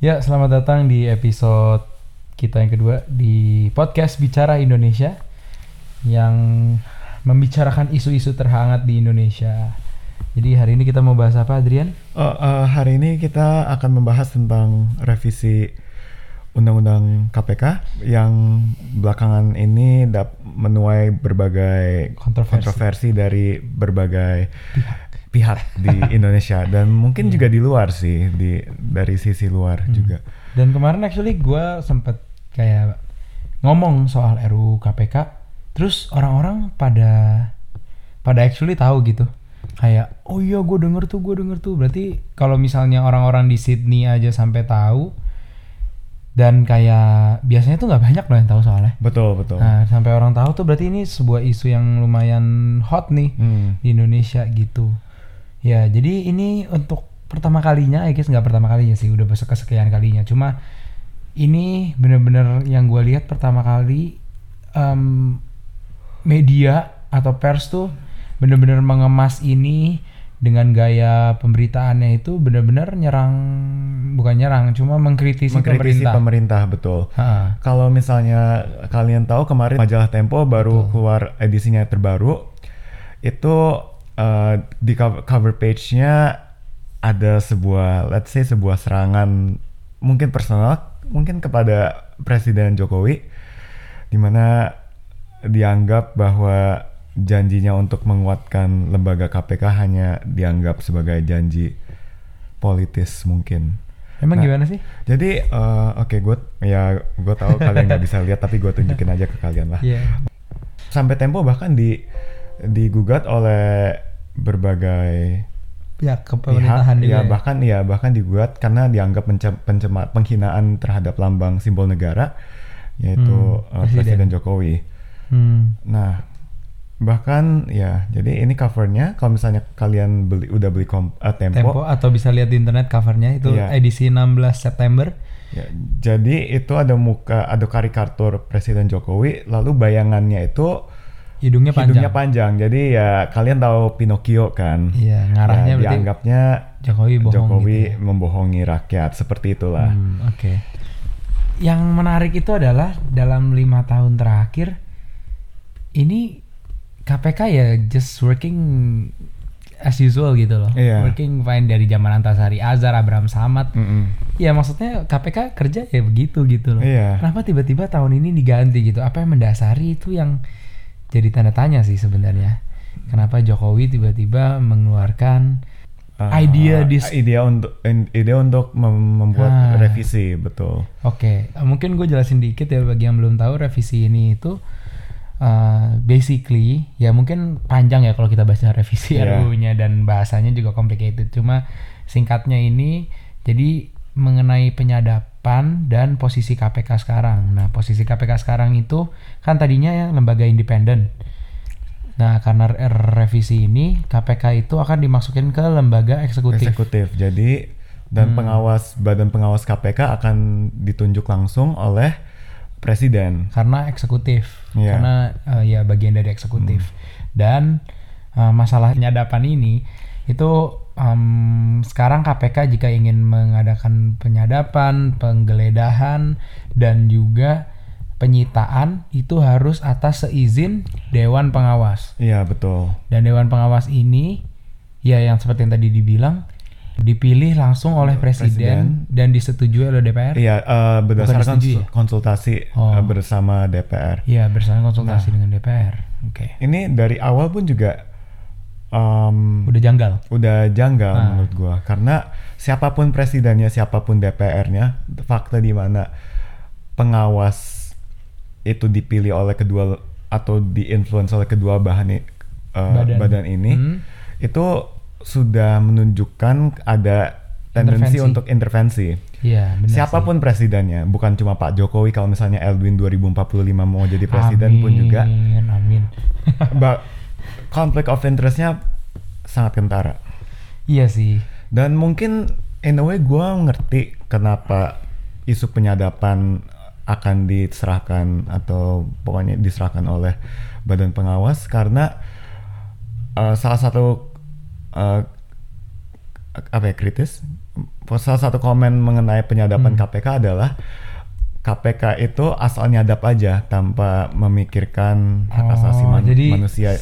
Ya, selamat datang di episode kita yang kedua di podcast Bicara Indonesia yang membicarakan isu-isu terhangat di Indonesia. Jadi hari ini kita mau bahas apa, Adrian? Oh, uh, hari ini kita akan membahas tentang revisi Undang-Undang KPK yang belakangan ini menuai berbagai Kontroversi. kontroversi dari berbagai pihak, di Indonesia dan mungkin Iya. juga di luar sih di dari sisi luar Hmm. juga. Dan kemarin actually gue sempet kayak ngomong soal RUU KPK, terus orang-orang pada pada actually tahu gitu. Kayak, oh iya gue denger tuh, gue denger tuh. Berarti kalau misalnya orang-orang di Sydney aja sampai tahu, dan kayak biasanya tuh nggak banyak loh yang tahu soalnya. Betul betul. Nah, sampai orang tahu tuh berarti ini sebuah isu yang lumayan hot nih Hmm. di Indonesia gitu. Ya, jadi ini untuk pertama kalinya, I guess nggak pertama kalinya sih, udah besok kesekian kalinya. Cuma ini bener-bener yang gue lihat pertama kali em, media atau pers tuh bener-bener mengemas ini dengan gaya pemberitaannya itu bener-bener nyerang, bukan nyerang, cuma mengkritisi, Mengkritisi pemerintah. pemerintah betul. Ha, Kalau misalnya kalian tahu kemarin majalah Tempo baru keluar edisinya terbaru, itu uh, di cover, page-nya ada sebuah, let's say sebuah serangan mungkin personal, mungkin kepada Presiden Jokowi, di mana dianggap bahwa janjinya untuk menguatkan lembaga KPK hanya dianggap sebagai janji politis mungkin. Emang Nah, gimana sih? Jadi eh, oke gue ya gue tahu kalian nggak bisa lihat tapi gue tunjukin aja ke kalian lah. Iya. Sampai Tempo bahkan di digugat oleh berbagai Pihak pihak, kepemerintahan juga ya ya. bahkan ya bahkan digugat karena dianggap pencem- pencema- penghinaan terhadap lambang simbol negara yaitu Hmm, eh, presiden. Presiden Jokowi. Hmm. Nah bahkan ya jadi ini covernya kalau misalnya kalian beli udah beli kom- eh, Tempo atau bisa lihat di internet covernya itu Iya. edisi 16 September. Ya, jadi itu ada muka, ada karikatur Presiden Jokowi, lalu bayangannya itu Hidungnya panjang. hidungnya panjang. Jadi ya kalian tahu Pinocchio kan? Iya, ngarahnya Ya, dianggapnya Jokowi bohong Jokowi gitu ya. membohongi rakyat seperti itulah. Hmm, Oke. Yang menarik itu adalah dalam lima tahun terakhir ini KPK ya just working as usual gitu loh. Iya. Working fine dari zaman Antasari Azhar, Abraham Samad. Mm-mm. Ya maksudnya KPK kerja ya begitu gitu loh. Iya. Kenapa tiba-tiba tahun ini diganti gitu? Apa yang mendasari itu yang jadi tanda tanya sih sebenarnya. Kenapa Jokowi tiba-tiba mengeluarkan Ah, idea dis ide untuk ide untuk mem- membuat Ah. revisi betul. Oke, eh, mungkin gue jelasin dikit ya bagi yang belum tahu revisi ini itu uh, basically ya mungkin panjang ya kalau kita baca revisi Iya. RUU-nya dan bahasanya juga complicated. Cuma singkatnya ini jadi mengenai penyadapan dan posisi KPK sekarang. Nah, posisi KPK sekarang itu kan tadinya ya lembaga independen. Nah, karena re- revisi ini KPK itu akan dimasukin ke lembaga eksekutif. Eksekutif. Jadi Hmm. dan pengawas badan pengawas KPK akan ditunjuk langsung oleh presiden. karena eksekutif Iya. karena eh, ya bagian dari eksekutif dan eh, masalah penyadapan ini itu em, sekarang KPK jika ingin mengadakan penyadapan penggeledahan dan juga penyitaan itu harus atas seizin dewan pengawas Iya betul. dan dewan pengawas ini ya yang seperti yang tadi dibilang dipilih langsung oleh presiden, dan disetujui oleh DPR Iya, eh, berdasarkan disetujui ya? konsultasi Oh. eh, bersama DPR. ya bersama konsultasi Nah. dengan DPR oke Ini dari awal pun juga em, udah janggal udah janggal Ah. menurut gua karena siapa pun presidennya, siapa pun DPR-nya, fakta di mana pengawas itu dipilih oleh kedua atau diinfluence oleh kedua bahan eh, Badan. badan. ini Hmm. itu sudah menunjukkan ada tendensi Intervensi. untuk intervensi. Iya, benar. Siapa pun presidennya, bukan cuma Pak Jokowi kalau misalnya Edwin 2045 mau jadi sih. presiden pun juga Amin, conflict of interestnya sangat kentara. iya sih. Dan mungkin in a way gue ngerti kenapa isu penyadapan akan diserahkan atau pokoknya diserahkan oleh badan pengawas karena uh, salah satu uh, apa ya kritis salah satu komen mengenai penyadapan Hmm. KPK adalah KPK itu asal nyadap aja tanpa memikirkan hak asasi Oh, man- jadi- manusia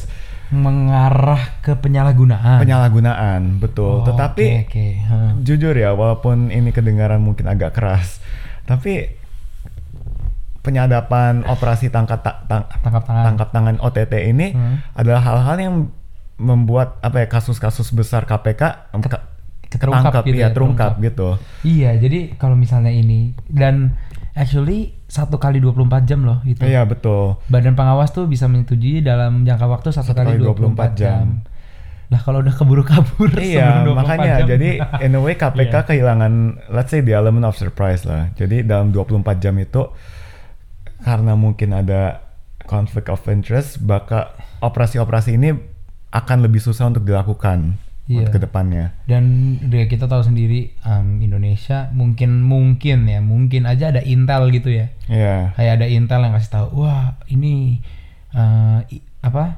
mengarah ke penyalahgunaan. penyalahgunaan betul Oh, tetapi oke, oke. Hah. jujur ya walaupun ini kedengaran mungkin agak keras tapi penyadapan operasi tangkap ta- tang- tangkap tangan. tangkap tangan OTT ini Hmm. adalah hal-hal yang membuat apa ya kasus-kasus besar KPK ka- terungkap gitu ya, ya, terungkap terungkap. gitu Iya, jadi kalau misalnya ini dan actually satu kali 24 jam loh itu. iya betul Badan pengawas tuh bisa menyetujui dalam jangka waktu satu, kali kali 24, 24 jam. jam. Lah kalau udah keburu-kabur Iya, sebelum 24 makanya jam. jadi in a way KPK Iya. kehilangan let's say the element of surprise lah. Jadi dalam 24 jam itu karena mungkin ada conflict of interest, maka operasi-operasi ini akan lebih susah untuk dilakukan Iya. untuk ke depannya. Dan kita tahu sendiri um, Indonesia mungkin mungkin ya mungkin aja ada intel gitu ya. Iya. Kayak ada intel yang kasih tahu, wah ini uh, i- apa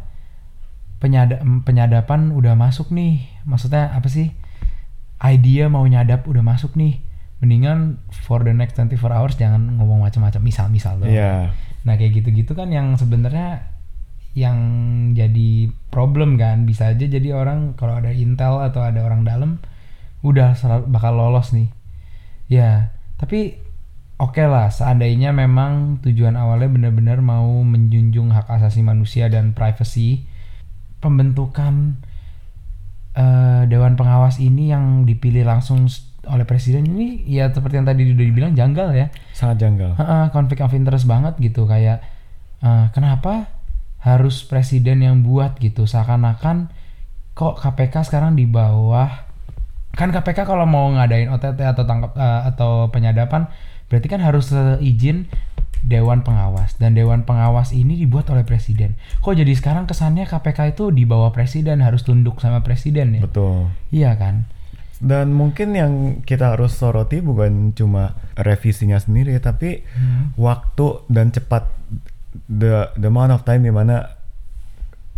penyada penyadapan udah masuk nih. Maksudnya apa sih? Idea mau nyadap udah masuk nih. Mendingan for the next 24 hours jangan ngomong macam-macam misal-misal doang. Iya. Nah kayak gitu-gitu kan yang sebenarnya yang jadi problem kan bisa aja jadi orang kalau ada intel atau ada orang dalam udah bakal lolos nih. Ya tapi oke lah seandainya memang tujuan awalnya benar-benar mau menjunjung hak asasi manusia dan privacy pembentukan eh, dewan pengawas ini yang dipilih langsung oleh presiden ini ya seperti yang tadi udah dibilang janggal ya Sangat janggal. Heeh, konflik of interest banget gitu kayak eh, kenapa harus presiden yang buat gitu seakan-akan kok KPK sekarang di bawah kan KPK kalau mau ngadain OTT atau tangkap eh, atau penyadapan berarti kan harus izin dewan pengawas dan dewan pengawas ini dibuat oleh presiden kok jadi sekarang kesannya KPK itu di bawah presiden harus tunduk sama presiden ya Betul. iya kan Dan mungkin yang kita harus soroti bukan cuma revisinya sendiri, tapi Hmm. waktu dan cepat the the amount of time di mana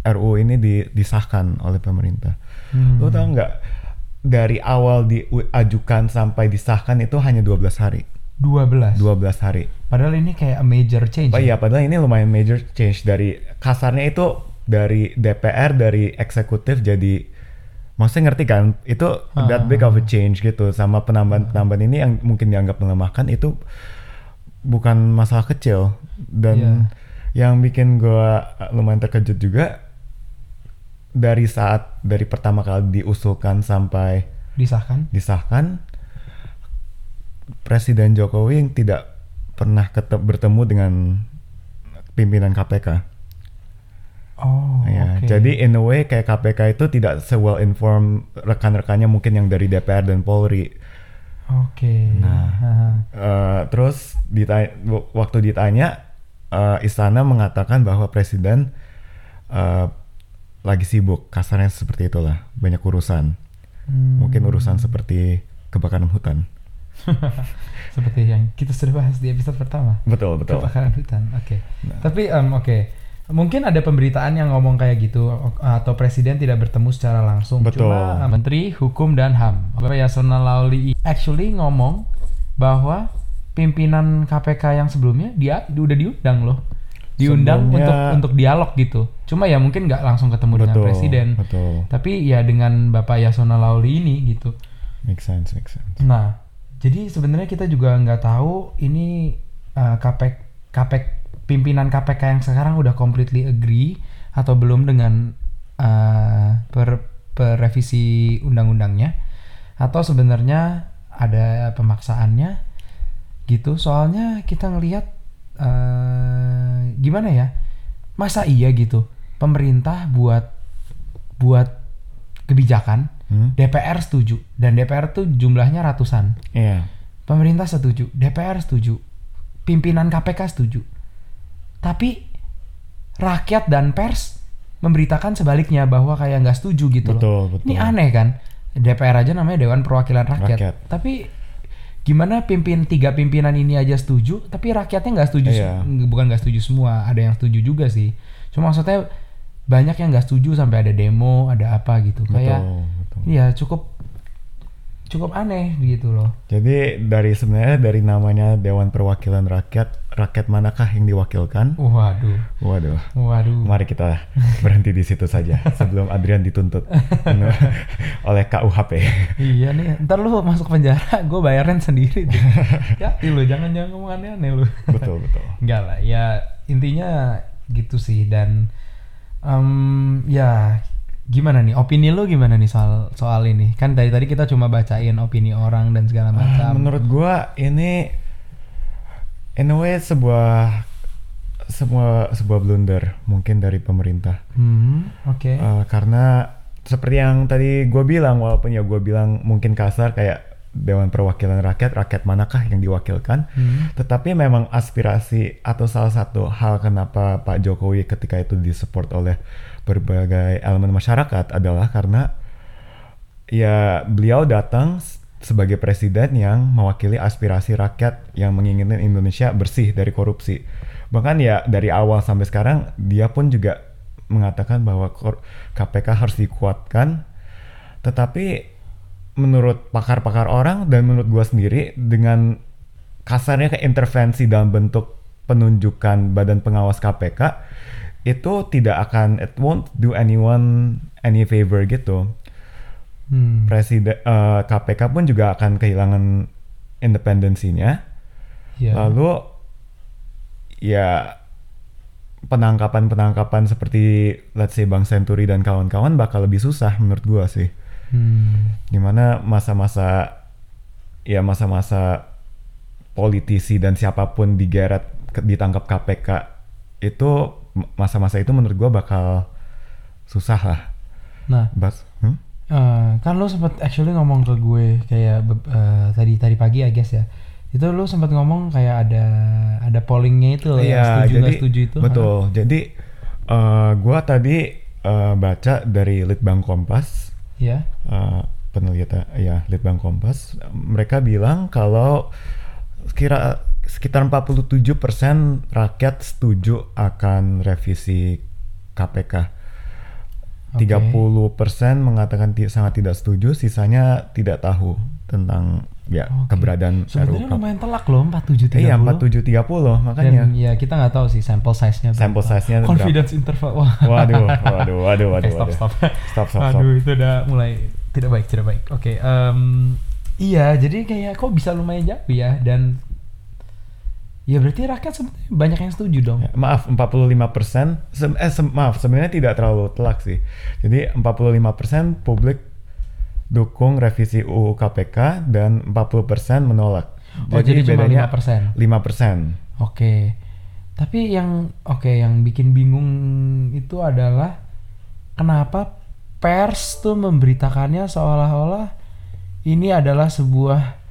RU ini di- disahkan oleh pemerintah. Hmm. Lo tau nggak dari awal diajukan sampai disahkan itu hanya 12 hari, 12 12 hari. padahal ini kayak a major change Oh ya. iya, padahal ini lumayan major change. Dari kasarnya itu dari DPR dari eksekutif jadi maksudnya ngerti kan? Itu that big of a change gitu. Sama penambahan-penambahan ini yang mungkin dianggap melemahkan itu bukan masalah kecil. Dan yang bikin gua lumayan terkejut juga dari saat dari pertama kali diusulkan sampai disahkan disahkan Presiden Jokowi yang tidak pernah kete- bertemu dengan pimpinan KPK. Oh, Ya, oke. Jadi in a way kayak KPK itu tidak se well informed rekan-rekannya mungkin yang dari DPR dan Polri. Oke. Nah. Haha. Eh, terus ditanya, waktu ditanya eh, istana mengatakan bahwa presiden eh, lagi sibuk, kasarnya seperti itulah, banyak urusan. Hmm. Mungkin urusan seperti kebakaran hutan. Seperti yang kita sudah bahas di episode pertama. Betul betul. Kebakaran hutan. Oke. Nah. Tapi em, oke. Mungkin ada pemberitaan yang ngomong kayak gitu atau presiden tidak bertemu secara langsung. Betul. Cuma Menteri Hukum dan HAM, Bapak Yasona Lauli actually ngomong bahwa pimpinan KPK yang sebelumnya dia udah diundang loh. Diundang Sebelumnya- untuk untuk dialog gitu. Cuma ya mungkin nggak langsung ketemu dengan Betul, presiden. betul. Tapi ya dengan Bapak Yasona Lauli ini gitu. Make sense, make sense. Nah, jadi sebenarnya kita juga nggak tahu ini uh, KPK, KPK pimpinan KPK yang sekarang udah completely agree atau belum dengan uh, per, per revisi undang-undangnya atau sebenarnya ada pemaksaannya gitu. Soalnya kita ngelihat uh, gimana ya? Masa iya gitu pemerintah buat buat kebijakan Hmm? DPR setuju dan DPR tuh jumlahnya ratusan. Iya. Pemerintah setuju, DPR setuju, pimpinan KPK setuju. Tapi rakyat dan pers memberitakan sebaliknya bahwa kayak nggak setuju gitu Betul, loh. betul. Ini aneh kan? DPR aja namanya Dewan Perwakilan Rakyat. Rakyat. Tapi gimana pimpin tiga pimpinan ini aja setuju, tapi rakyatnya nggak setuju, Iya. sem- bukan nggak setuju semua, ada yang setuju juga sih. Cuma maksudnya banyak yang nggak setuju sampai ada demo, ada apa gitu. Kayak. Iya cukup cukup aneh gitu loh. Jadi dari sebenarnya dari namanya Dewan Perwakilan Rakyat, rakyat manakah yang diwakilkan? Waduh, Waduh. waduh. Mari kita berhenti di situ saja sebelum Adrian dituntut oleh KUHP. Iya nih, ntar lu masuk penjara, gue bayarin sendiri ya, lu jangan jangan ngomong aneh-aneh lu. betul betul. Enggak lah, ya intinya gitu sih dan em, ya gimana nih? Opini lu gimana nih soal soal ini? Kan dari tadi kita cuma bacain opini orang dan segala Ah, macam. menurut gua ini in a way sebuah sebuah sebuah blunder mungkin dari pemerintah. Hmm, oke. Eh, karena seperti yang tadi gue bilang walaupun ya gue bilang mungkin kasar kayak Dewan Perwakilan Rakyat rakyat manakah yang diwakilkan? Hmm. tetapi memang aspirasi atau salah satu hal kenapa Pak Jokowi ketika itu disupport oleh berbagai elemen masyarakat adalah karena ya beliau datang sebagai presiden yang mewakili aspirasi rakyat yang menginginkan Indonesia bersih dari korupsi. Bahkan ya dari awal sampai sekarang dia pun juga mengatakan bahwa KPK harus dikuatkan. Tetapi menurut pakar-pakar orang dan menurut gua sendiri dengan kasarnya ke intervensi dalam bentuk penunjukan badan pengawas KPK itu tidak akan it won't do anyone any favor gitu Hmm. presiden eh, KPK pun juga akan kehilangan independensinya. Ya. Lalu ya penangkapan-penangkapan seperti let's say Bang Senturi dan kawan-kawan bakal lebih susah menurut gua sih. Hmm. Di mana masa-masa ya masa-masa politisi dan siapa pun digeret ditangkap KPK itu masa-masa itu menurut gua bakal susah lah. Nah, Bas, hmm? eh, kan lu sempat actually ngomong ke gue kayak eh, tadi tadi pagi I guess ya. Itu lu sempat ngomong kayak ada ada pollingnya itu loh yang Iya, setuju jadi setuju itu. betul. Jadi eh, gua tadi eh, baca dari Litbang Kompas, Ya. eh, penelitian ya Litbang Kompas, mereka bilang kalau kira sekitar 47% rakyat setuju akan revisi KPK. Oke. 30% mengatakan ti- sangat tidak setuju, sisanya tidak tahu tentang ya Oke. keberadaan Sebenarnya RUU. lumayan telak loh 4730. Iya, 4730 makanya. Dan ya kita nggak tahu sih sampel size-nya berapa. size-nya berapa. Confidence interval. Wah. Waduh, waduh, waduh, waduh, stop, waduh. stop. Stop, stop, stop. Aduh, itu udah mulai tidak baik, tidak baik. Oke, em, iya, jadi kayak kok bisa lumayan jauh ya dan ya berarti rakyat sebenarnya banyak yang setuju dong. Ya, maaf, 45 persen, eh, se- maaf, sebenarnya tidak terlalu telak sih. Jadi 45 persen publik dukung revisi UU KPK dan 40 persen menolak. Oh, jadi cuma 5%. 5 persen. Oke. Tapi yang oke yang bikin bingung itu adalah kenapa pers tuh memberitakannya seolah-olah ini adalah sebuah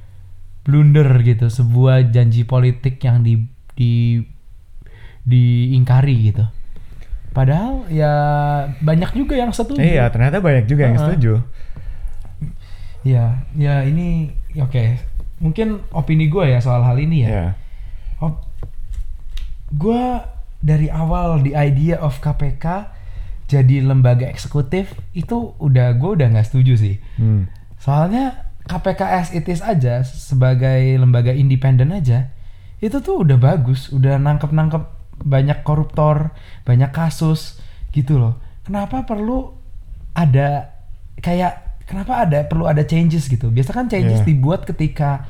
blunder gitu, sebuah janji politik yang di di diingkari gitu. Padahal ya banyak juga yang setuju. Iya, ternyata banyak juga yang Uh-uh. setuju. Ya, ya ini oke. Mungkin opini gue ya soal hal ini ya. Ya. Oh, gue dari awal di idea of KPK jadi lembaga eksekutif itu udah gue udah nggak setuju sih. Hmm. Soalnya KPK as it is aja sebagai lembaga independen aja itu tuh udah bagus, udah nangkep-nangkep banyak koruptor, banyak kasus gitu loh. Kenapa perlu ada kayak kenapa ada perlu ada changes gitu? Biasa kan changes Iya. dibuat ketika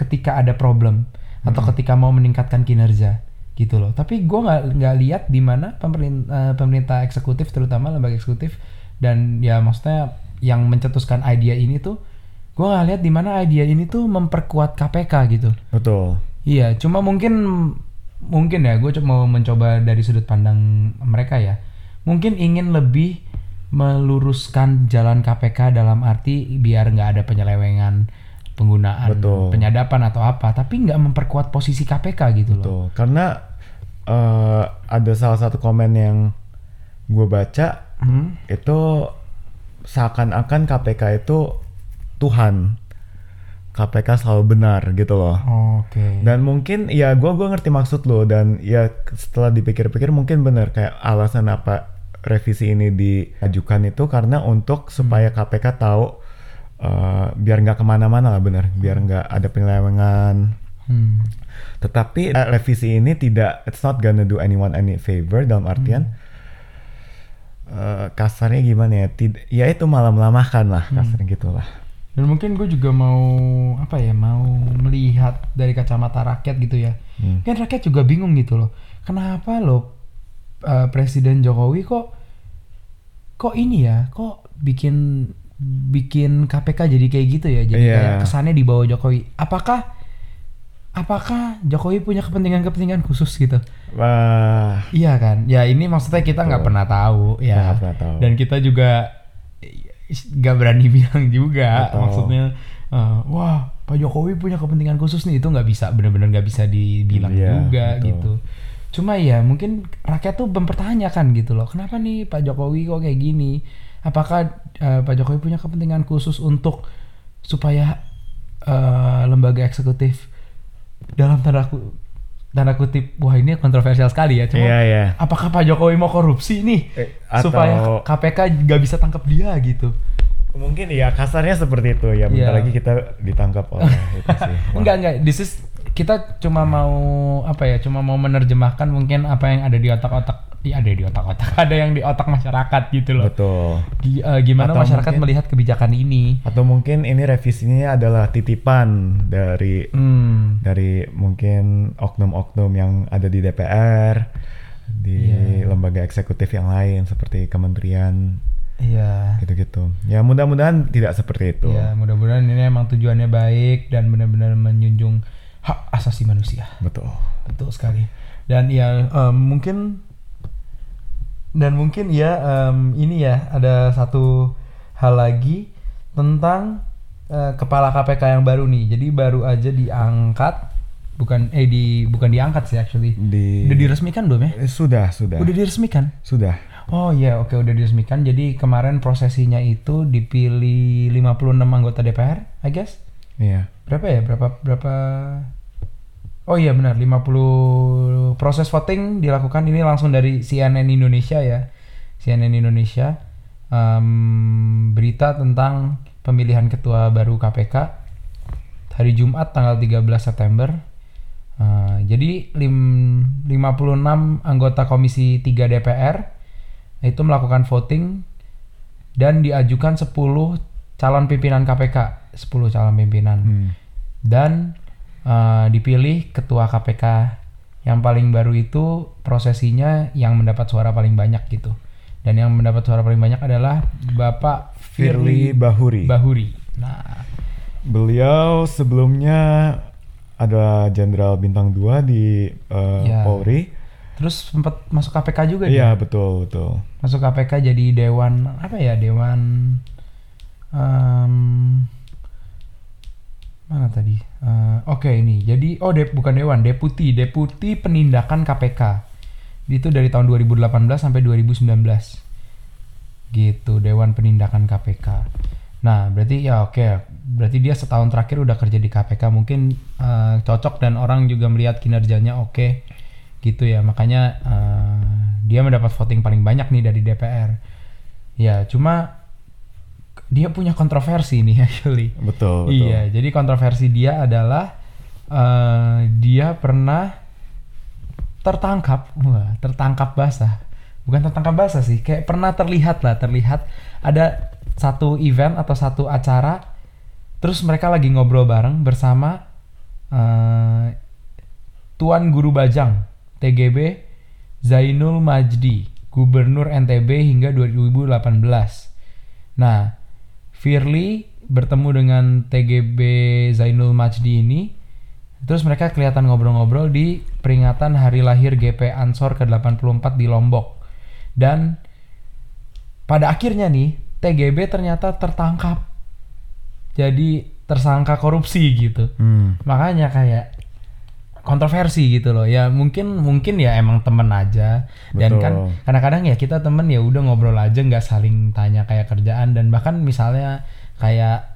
ketika ada problem atau ketika mau meningkatkan kinerja gitu loh. Tapi gue nggak nggak lihat di mana pemerintah pemerintah eksekutif terutama lembaga eksekutif dan ya maksudnya yang mencetuskan ide ini tuh gue nggak lihat di mana ide ini tuh memperkuat KPK gitu. Betul. Iya, cuma mungkin mungkin ya gue mau mencoba dari sudut pandang mereka ya. Mungkin ingin lebih meluruskan jalan KPK dalam arti biar nggak ada penyelewengan penggunaan Betul. penyadapan atau apa, tapi nggak memperkuat posisi KPK gitu loh. Betul. Karena eh, ada salah satu komen yang gue baca Hmm? itu seakan-akan KPK itu Tuhan. KPK selalu benar gitu loh. Oke. Dan mungkin ya gua gua ngerti maksud lo dan ya setelah dipikir-pikir mungkin benar kayak alasan apa revisi ini diajukan itu karena untuk supaya KPK tahu eh, biar nggak ke mana-mana lah bener, biar nggak ada penyelewengan. Hmm. Tetapi eh, revisi ini tidak, it's not gonna do anyone any favor dalam artian eh, kasarnya gimana ya? Tid- ya itu malah melamahkan lah kasarnya gitulah. Dan mungkin gue juga mau apa ya mau melihat dari kacamata rakyat gitu ya. Hmm. Kan rakyat juga bingung gitu loh. Kenapa lo eh, Presiden Jokowi kok kok ini ya? Kok bikin bikin KPK jadi kayak gitu ya? Jadi Iya. kayak kesannya di bawah Jokowi. Apakah apakah Jokowi punya kepentingan-kepentingan khusus gitu? Wah, Iya kan? Ya ini maksudnya kita nggak pernah tahu ya. pernah tahu. Dan kita juga nggak berani bilang juga. Betul. Maksudnya, eh, wah Pak Jokowi punya kepentingan khusus nih itu nggak bisa benar-benar nggak bisa dibilang Iya, juga betul. gitu. Cuma ya mungkin rakyat tuh mempertanyakan gitu loh. Kenapa nih Pak Jokowi kok kayak gini? Apakah eh, Pak Jokowi punya kepentingan khusus untuk supaya eh, lembaga eksekutif dalam tanda tanda kutip wah ini kontroversial sekali ya cuma Iya, iya. apakah Pak Jokowi mau korupsi nih Eh, atau- supaya KPK nggak bisa tangkap dia gitu mungkin ya kasarnya seperti itu ya. Bentar Iya. lagi kita ditangkap oleh itu sih. Enggak enggak this is kita cuma mau apa ya cuma mau menerjemahkan mungkin apa yang ada di otak-otak iya ada di otak-otak ada yang di otak masyarakat gitu loh Betul. Eh, gimana Atau masyarakat mungkin- melihat kebijakan ini Atau mungkin ini revisinya adalah titipan dari hmm dari mungkin oknum-oknum yang ada di DPR, di Iya. lembaga eksekutif yang lain seperti kementerian iya gitu-gitu. Ya mudah-mudahan tidak seperti itu. ya mudah-mudahan ini emang tujuannya baik dan benar-benar menjunjung hak asasi manusia Betul. Betul sekali. Dan ya em, mungkin dan mungkin ya em, ini ya ada satu hal lagi tentang eh, kepala KPK yang baru nih. Jadi baru aja diangkat bukan eh di bukan diangkat sih actually. Di Udah diresmikan belum ya? Eh, sudah, sudah. Udah diresmikan. Sudah. Oh iya, oke udah diresmikan. Jadi kemarin prosesinya itu dipilih 56 anggota DPR, I guess. Iya. Berapa ya? Berapa berapa Oh iya benar, 50 proses voting dilakukan ini langsung dari CNN Indonesia ya. CNN Indonesia Em, berita tentang pemilihan ketua baru KPK hari Jumat tanggal 13 September. Eh, jadi lim- 56 anggota Komisi 3 DPR itu melakukan voting dan diajukan 10 calon pimpinan KPK, 10 calon pimpinan Hmm. dan eh, dipilih ketua KPK yang paling baru itu prosesinya yang mendapat suara paling banyak gitu dan yang mendapat suara paling banyak adalah Bapak Firly Firly Bahuri. Bahuri. Nah, Beliau sebelumnya ada jenderal bintang 2 di eh, Ya. Polri. terus sempat masuk KPK juga Iya, betul, betul. Masuk KPK jadi dewan apa ya dewan em, mana tadi? Eh, Oke ini. Jadi oh de- bukan dewan. Deputi. Deputi penindakan KPK itu dari tahun 2018 sampai 2019 gitu dewan penindakan KPK. Nah berarti ya oke. Berarti dia setahun terakhir udah kerja di KPK mungkin eh, cocok dan orang juga melihat kinerjanya oke. Gitu ya. Makanya eh, dia mendapat voting paling banyak nih dari DPR. Ya cuma dia punya kontroversi nih actually. Betul, betul. Iya, jadi kontroversi dia adalah eh, dia pernah tertangkap, wah, tertangkap basah. Bukan tertangkap basah sih, kayak pernah terlihat lah, terlihat ada satu event atau satu acara, terus mereka lagi ngobrol bareng bersama eh, Tuan Guru Bajang, TGB Zainul Majdi, Gubernur NTB hingga 2018. Nah, Firly bertemu dengan TGB Zainul Majdi ini. Terus mereka kelihatan ngobrol-ngobrol di peringatan hari lahir GP Ansor ke-84 di Lombok. Dan pada akhirnya nih, TGB ternyata tertangkap. Jadi tersangka korupsi gitu. Hmm. Makanya kayak kontroversi gitu loh ya mungkin mungkin ya emang temen aja dan Betul. kan kadang-kadang ya kita temen ya udah ngobrol aja nggak saling tanya kayak kerjaan dan bahkan misalnya kayak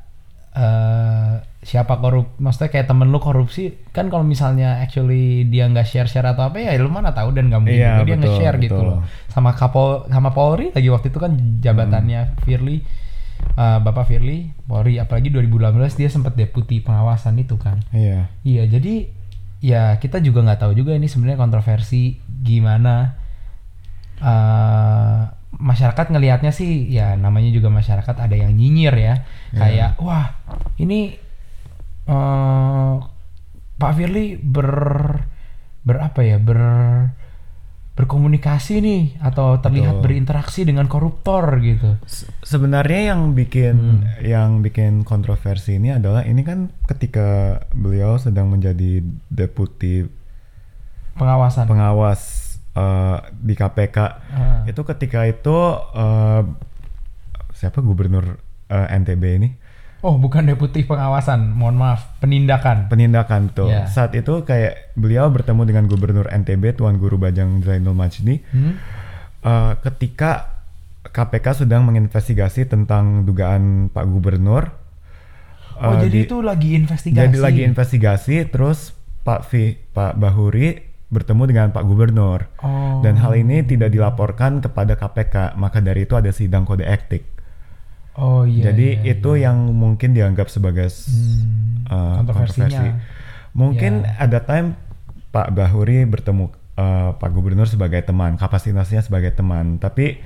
eh siapa korup maksudnya kayak temen lu korupsi kan kalau misalnya actually dia nggak share share atau apa ya lu mana tahu dan nggak mungkin Iya, juga dia betul, nge-share gitu loh sama Kapol sama Polri lagi waktu itu kan jabatannya Hmm. Firly uh, Bapak Firly Polri apalagi 2018 dia sempat deputi pengawasan itu kan Iya. iya jadi ya kita juga nggak tahu juga ini sebenarnya kontroversi gimana uh, masyarakat ngelihatnya sih ya namanya juga masyarakat ada yang nyinyir ya Iya. kayak wah ini eh Pak Firly ber berapa ya ber berkomunikasi nih atau terlihat Betul. berinteraksi dengan koruptor gitu. Se- Sebenarnya yang bikin Hmm. yang bikin kontroversi ini adalah ini kan ketika beliau sedang menjadi deputi Pengawasan. pengawas eh, di KPK Ah. itu ketika itu eh, siapa gubernur eh, NTB ini oh, bukan deputi pengawasan, mohon maaf, penindakan. penindakan tuh Iya. saat itu kayak beliau bertemu dengan gubernur NTB Tuan Guru Bajang Zainul Majdi Hmm? Eh, ketika KPK sedang menginvestigasi tentang dugaan Pak Gubernur Oh, eh, jadi di- itu lagi investigasi. jadi lagi investigasi terus Pak V Pak Bahuri bertemu dengan Pak Gubernur Oh. dan hal ini tidak dilaporkan kepada KPK maka dari itu ada sidang kode etik Oh iya. jadi iya, itu iya. yang mungkin dianggap sebagai Hmm, kontroversinya. kontroversi mungkin Ya. ada time Pak Bahuri bertemu eh, Pak Gubernur sebagai teman kapasitasnya sebagai teman tapi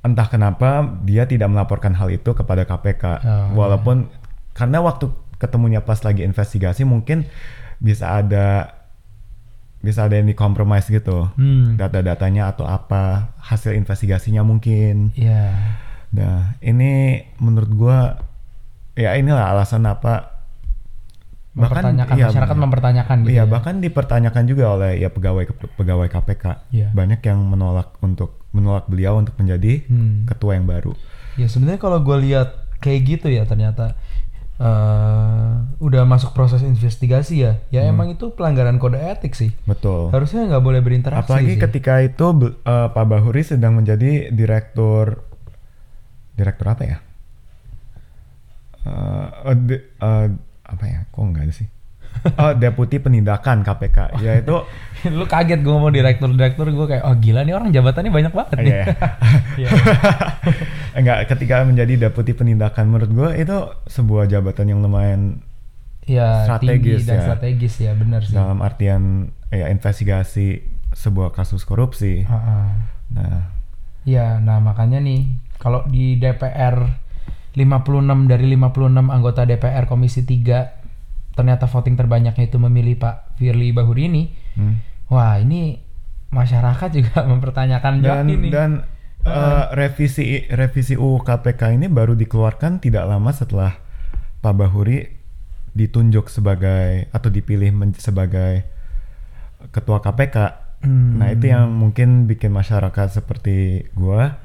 entah kenapa dia tidak melaporkan hal itu kepada KPK Oh, walaupun karena waktu ketemunya pas lagi investigasi mungkin bisa ada bisa ada yang dikompromis gitu Hmm. data-datanya atau apa hasil investigasinya mungkin Iya. Nah ini menurut gua ya inilah alasan apa Mempertanyakan iya, masyarakat benar. mempertanyakan gitu. Iya, ya. bahkan dipertanyakan juga oleh ya pegawai pegawai KPK. Iya. Banyak yang menolak untuk menolak beliau untuk menjadi Hmm. ketua yang baru. Ya sebenarnya kalau gue lihat kayak gitu ya ternyata eh udah masuk proses investigasi ya. Ya Hmm. emang itu pelanggaran kode etik sih. Betul. Harusnya nggak boleh berinteraksi. Apalagi sih. ketika itu eh, Pak Bahuri sedang menjadi direktur direktur apa ya? Eh, eh, de- eh, apa ya? Kok enggak ada sih? Oh, deputi penindakan KPK. Yaitu lu kaget gue ngomong direktur-direktur gue kayak oh gila nih orang jabatannya banyak banget nih. Iya. Iya. enggak ketika menjadi deputi penindakan menurut gue itu sebuah jabatan yang lumayan Iya, tinggi Strategis dan ya. strategis ya benar sih. dalam artian ya investigasi sebuah kasus korupsi. Heeh. Nah, Iya, nah makanya nih kalau di DPR 56 dari 56 anggota DPR Komisi 3 ternyata voting terbanyaknya itu memilih Pak Firly Bahuri ini. hmm. Wah, ini masyarakat juga mempertanyakan dan nih. dan eh, revisi revisi UU KPK ini baru dikeluarkan tidak lama setelah Pak Bahuri ditunjuk sebagai atau dipilih sebagai ketua KPK. Hmm. Nah, itu yang mungkin bikin masyarakat seperti gua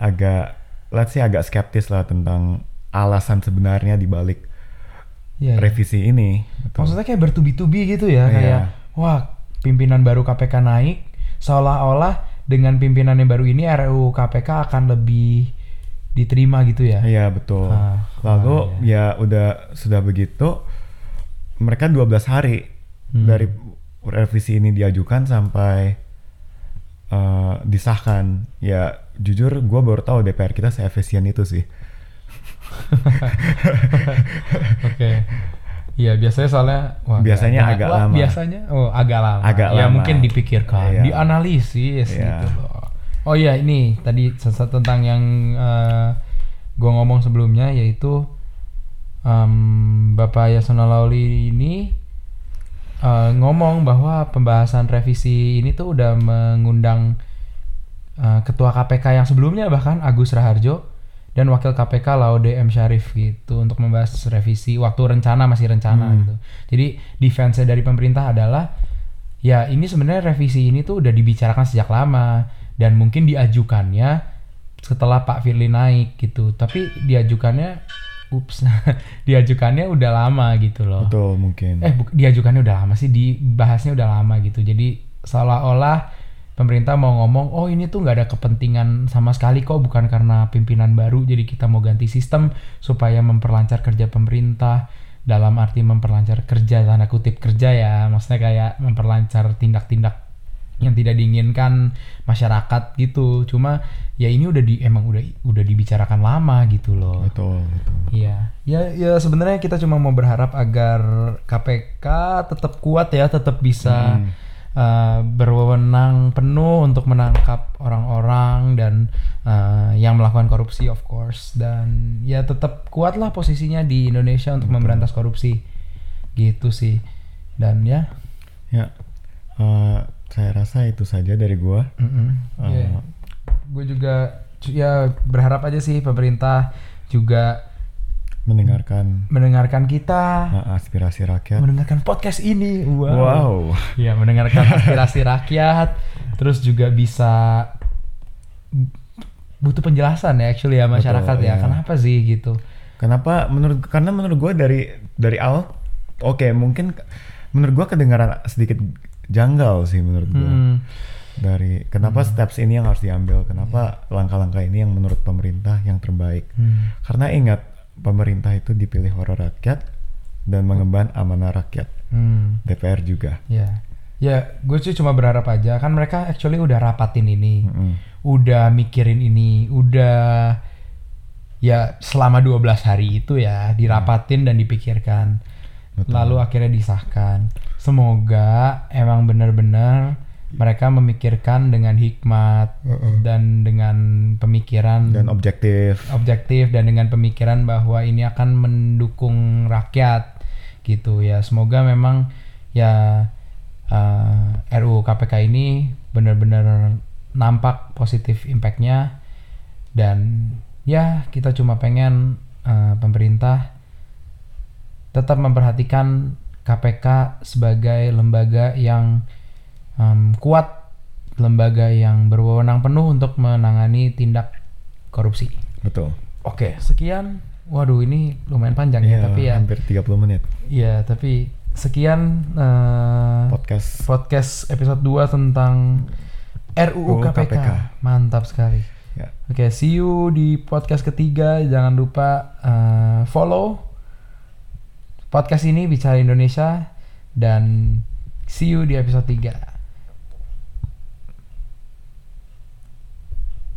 agak let's say agak skeptis lah tentang alasan sebenarnya di balik Iya, revisi ini. Betul. Maksudnya kayak bertubi-tubi gitu ya, Iya. kayak wah, pimpinan baru KPK naik seolah-olah dengan pimpinan yang baru ini RUU KPK akan lebih diterima gitu ya. Iya betul. Ah, Lalu ah, ya udah sudah begitu mereka 12 hari Hmm. dari revisi ini diajukan sampai eh, disahkan. Ya jujur gue baru tahu DPR kita seefisien itu sih. Oke. Iya biasanya soalnya wah, Biasanya nggak- agak wah, lama. Biasanya oh agak lama. Agak ya lama. mungkin dipikirkan, Iya. dianalisis Iya. gitu loh. Oh iya ini tadi sesat tentang yang eh, gua ngomong sebelumnya yaitu em, Bapak Yasona Lauli ini eh, ngomong bahwa pembahasan revisi ini tuh udah mengundang eh, ketua KPK yang sebelumnya bahkan Agus Raharjo dan wakil KPK Laude M Syarif gitu untuk membahas revisi waktu rencana masih rencana Hmm. gitu. Jadi defense dari pemerintah adalah ya ini sebenarnya revisi ini tuh udah dibicarakan sejak lama dan mungkin diajukannya setelah Pak Firly naik gitu. Tapi diajukannya ups diajukannya udah lama gitu loh. Betul mungkin. Eh diajukannya udah lama sih, dibahasnya udah lama gitu. Jadi seolah-olah pemerintah mau ngomong, oh ini tuh nggak ada kepentingan sama sekali kok, bukan karena pimpinan baru, jadi kita mau ganti sistem supaya memperlancar kerja pemerintah. Dalam arti memperlancar kerja tanda kutip kerja ya, maksudnya kayak memperlancar tindak-tindak yang tidak diinginkan masyarakat gitu. Cuma ya ini udah di emang udah udah dibicarakan lama gitu loh. Betul, betul. Iya, ya ya sebenarnya kita cuma mau berharap agar KPK tetap kuat ya, tetap bisa Hmm. Uh, berwenang penuh untuk menangkap orang-orang dan uh, yang melakukan korupsi of course. Dan ya tetap kuatlah posisinya di Indonesia untuk memberantas korupsi. Gitu sih. Dan ya. Ya, eh, saya rasa itu saja dari gua. gue Eh, juga ya berharap aja sih pemerintah juga mendengarkan mendengarkan kita aspirasi rakyat. mendengarkan podcast ini wow, Wow. ya mendengarkan aspirasi rakyat terus juga bisa butuh penjelasan ya actually ya masyarakat Betul, ya iya. kenapa sih gitu Kenapa? Menurut karena menurut gua dari dari awal, oke mungkin menurut gua kedengaran sedikit janggal sih menurut gua. Hmm, Dari kenapa steps ini yang harus diambil? Kenapa langkah-langkah ini yang menurut pemerintah yang terbaik? hmm, Karena ingat pemerintah itu dipilih oleh rakyat dan mengemban amanah rakyat. hmm, DPR juga. ya ya gue sih cuma berharap aja kan mereka actually udah rapatin ini Mm-mm. udah mikirin ini udah ya selama 12 hari itu ya dirapatin dan dipikirkan Betul. lalu akhirnya disahkan semoga emang benar-benar mereka memikirkan dengan hikmat Uh-uh. dan dengan pemikiran dan objektif. objektif dan dengan pemikiran bahwa ini akan mendukung rakyat gitu ya semoga memang ya uh, RUU KPK ini benar-benar nampak positif impactnya dan ya kita cuma pengen uh, pemerintah tetap memperhatikan KPK sebagai lembaga yang um, kuat lembaga yang berwenang penuh untuk menangani tindak korupsi. Betul. Oke, sekian. Waduh, ini lumayan panjang ya, Iya, tapi ya, hampir 30 menit ya, tapi sekian eh, podcast. podcast episode 2 tentang RUU KPK. KPK. Mantap sekali. Ya. Oke, see you di podcast ketiga. Jangan lupa eh, follow podcast ini Bicara Indonesia dan see you di episode 3.